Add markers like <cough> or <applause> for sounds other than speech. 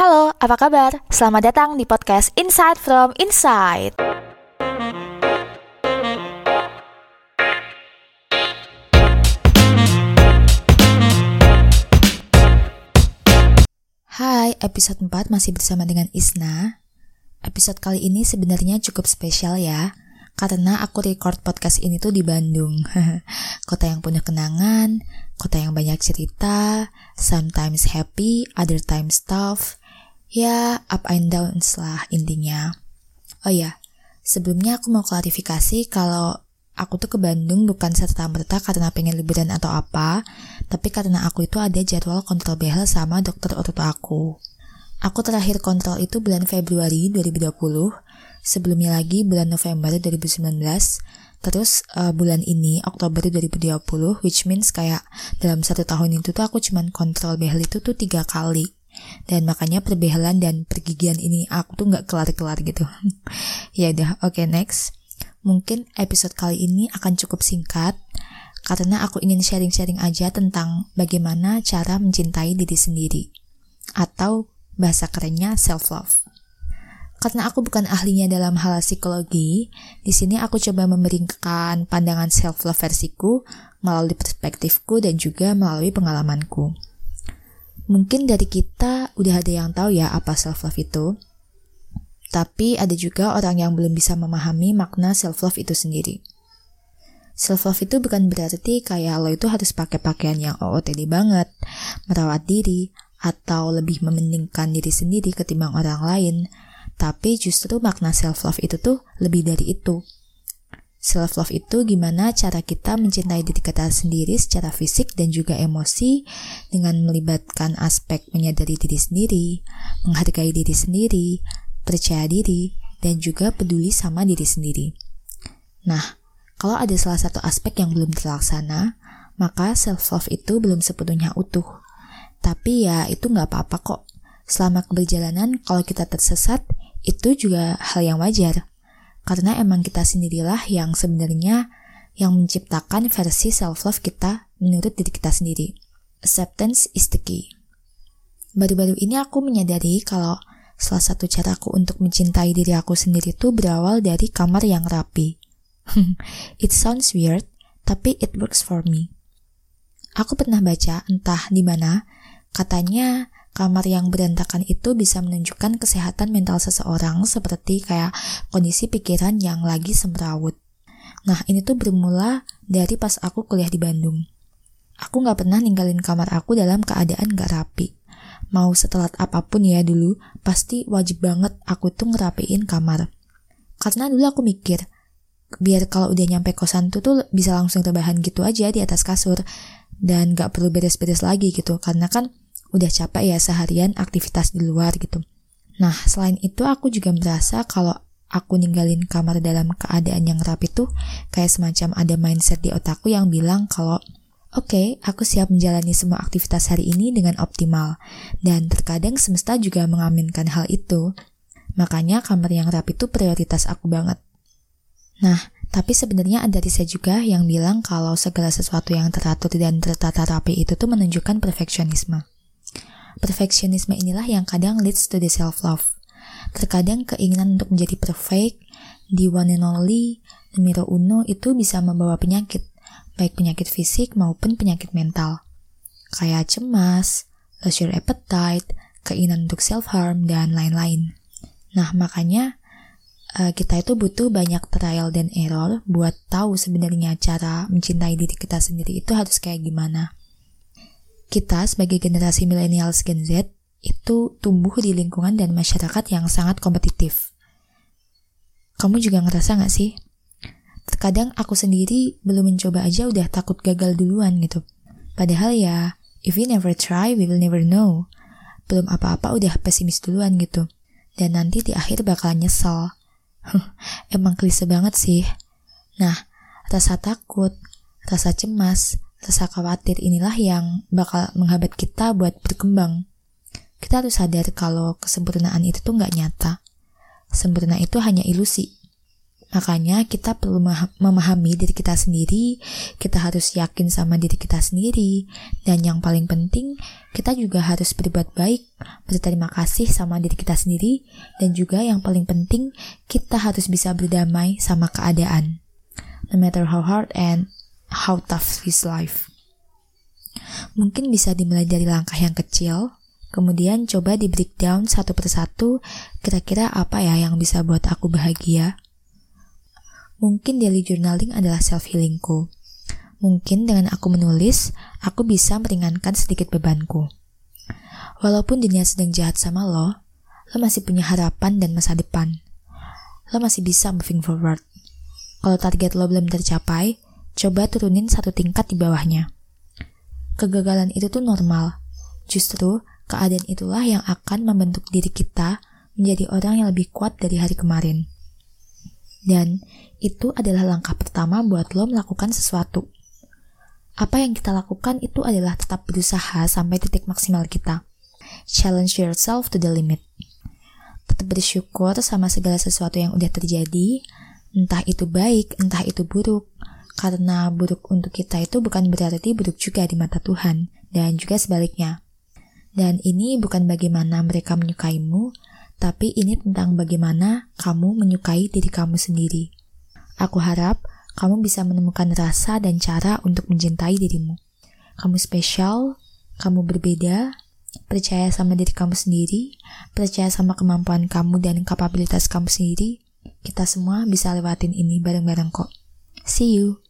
Halo, apa kabar? Selamat datang di podcast Insight from Inside. Hai, episode 4 masih bersama dengan Isna. Episode kali ini sebenarnya cukup spesial ya, karena aku record podcast ini tuh di Bandung. <laughs> kota yang punya kenangan, kota yang banyak cerita, sometimes happy, other times tough. Ya, up and down lah intinya. Oh ya, sebelumnya aku mau klarifikasi kalau aku tuh ke Bandung bukan serta-merta karena pengen liburan atau apa, tapi karena aku itu ada jadwal kontrol behel sama dokter orto aku. Aku terakhir kontrol itu bulan Februari 2020, sebelumnya lagi bulan November 2019, terus uh, bulan ini Oktober 2020, which means kayak dalam satu tahun itu tuh aku cuman kontrol behel itu tuh tiga kali. Dan makanya perbehelan dan pergigian ini aku tuh nggak kelar-kelar gitu. <laughs> ya udah, oke okay, next. Mungkin episode kali ini akan cukup singkat karena aku ingin sharing-sharing aja tentang bagaimana cara mencintai diri sendiri atau bahasa kerennya self-love. Karena aku bukan ahlinya dalam hal psikologi, di sini aku coba memberikan pandangan self-love versiku melalui perspektifku dan juga melalui pengalamanku. Mungkin dari kita udah ada yang tahu ya apa self-love itu, tapi ada juga orang yang belum bisa memahami makna self-love itu sendiri. Self-love itu bukan berarti kayak lo itu harus pakai pakaian yang OOTD banget, merawat diri, atau lebih mementingkan diri sendiri ketimbang orang lain, tapi justru makna self-love itu tuh lebih dari itu. Self-love itu gimana cara kita mencintai diri kita sendiri secara fisik dan juga emosi dengan melibatkan aspek menyadari diri sendiri, menghargai diri sendiri, percaya diri, dan juga peduli sama diri sendiri. Nah, kalau ada salah satu aspek yang belum terlaksana, maka self-love itu belum sepenuhnya utuh. Tapi ya itu nggak apa-apa kok. Selama keberjalanan, kalau kita tersesat, itu juga hal yang wajar. Karena emang kita sendirilah yang sebenarnya yang menciptakan versi self-love kita menurut diri kita sendiri. Acceptance is the key. Baru-baru ini aku menyadari kalau salah satu caraku untuk mencintai diri aku sendiri itu berawal dari kamar yang rapi. <laughs> it sounds weird, tapi it works for me. Aku pernah baca entah di mana Katanya kamar yang berantakan itu bisa menunjukkan kesehatan mental seseorang seperti kayak kondisi pikiran yang lagi semrawut. Nah ini tuh bermula dari pas aku kuliah di Bandung. Aku gak pernah ninggalin kamar aku dalam keadaan gak rapi. Mau setelat apa pun ya dulu, pasti wajib banget aku tuh ngerapiin kamar. Karena dulu aku mikir, biar kalau udah nyampe kosan tuh tuh bisa langsung terbahan gitu aja di atas kasur dan gak perlu beres-beres lagi gitu karena kan udah capek ya seharian aktivitas di luar gitu. Nah, selain itu aku juga merasa kalau aku ninggalin kamar dalam keadaan yang rapi tuh kayak semacam ada mindset di otakku yang bilang kalau oke, okay, aku siap menjalani semua aktivitas hari ini dengan optimal. Dan terkadang semesta juga mengaminkan hal itu. Makanya kamar yang rapi itu prioritas aku banget. Nah, tapi sebenarnya ada riset juga yang bilang kalau segala sesuatu yang teratur dan tertata rapi itu tuh menunjukkan perfeksionisme. Perfeksionisme inilah yang kadang leads to the self-love. Terkadang keinginan untuk menjadi perfect, di one and only, numero uno itu bisa membawa penyakit, baik penyakit fisik maupun penyakit mental. Kayak cemas, loss your appetite, keinginan untuk self-harm, dan lain-lain. Nah, makanya uh, kita itu butuh banyak trial dan error buat tahu sebenarnya cara mencintai diri kita sendiri itu harus kayak gimana kita sebagai generasi milenial Gen Z itu tumbuh di lingkungan dan masyarakat yang sangat kompetitif. Kamu juga ngerasa gak sih? Terkadang aku sendiri belum mencoba aja udah takut gagal duluan gitu. Padahal ya, if we never try, we will never know. Belum apa-apa udah pesimis duluan gitu. Dan nanti di akhir bakal nyesel. Emang klise banget sih. Nah, rasa takut, rasa cemas, Rasa khawatir inilah yang bakal menghambat kita buat berkembang. Kita harus sadar kalau kesempurnaan itu tuh nggak nyata. Sempurna itu hanya ilusi. Makanya kita perlu memahami diri kita sendiri, kita harus yakin sama diri kita sendiri, dan yang paling penting, kita juga harus berbuat baik, berterima kasih sama diri kita sendiri, dan juga yang paling penting, kita harus bisa berdamai sama keadaan. No matter how hard and how tough this life. Mungkin bisa dimulai dari langkah yang kecil, kemudian coba di breakdown satu persatu, kira-kira apa ya yang bisa buat aku bahagia, Mungkin daily journaling adalah self-healingku. Mungkin dengan aku menulis, aku bisa meringankan sedikit bebanku. Walaupun dunia sedang jahat sama lo, lo masih punya harapan dan masa depan. Lo masih bisa moving forward. Kalau target lo belum tercapai, coba turunin satu tingkat di bawahnya. Kegagalan itu tuh normal. Justru, keadaan itulah yang akan membentuk diri kita menjadi orang yang lebih kuat dari hari kemarin. Dan itu adalah langkah pertama buat lo melakukan sesuatu. Apa yang kita lakukan itu adalah tetap berusaha sampai titik maksimal kita. Challenge yourself to the limit. Tetap bersyukur sama segala sesuatu yang udah terjadi, entah itu baik, entah itu buruk. Karena buruk untuk kita itu bukan berarti buruk juga di mata Tuhan, dan juga sebaliknya. Dan ini bukan bagaimana mereka menyukaimu, tapi ini tentang bagaimana kamu menyukai diri kamu sendiri. Aku harap kamu bisa menemukan rasa dan cara untuk mencintai dirimu. Kamu spesial, kamu berbeda, percaya sama diri kamu sendiri, percaya sama kemampuan kamu dan kapabilitas kamu sendiri. Kita semua bisa lewatin ini bareng-bareng kok. See you.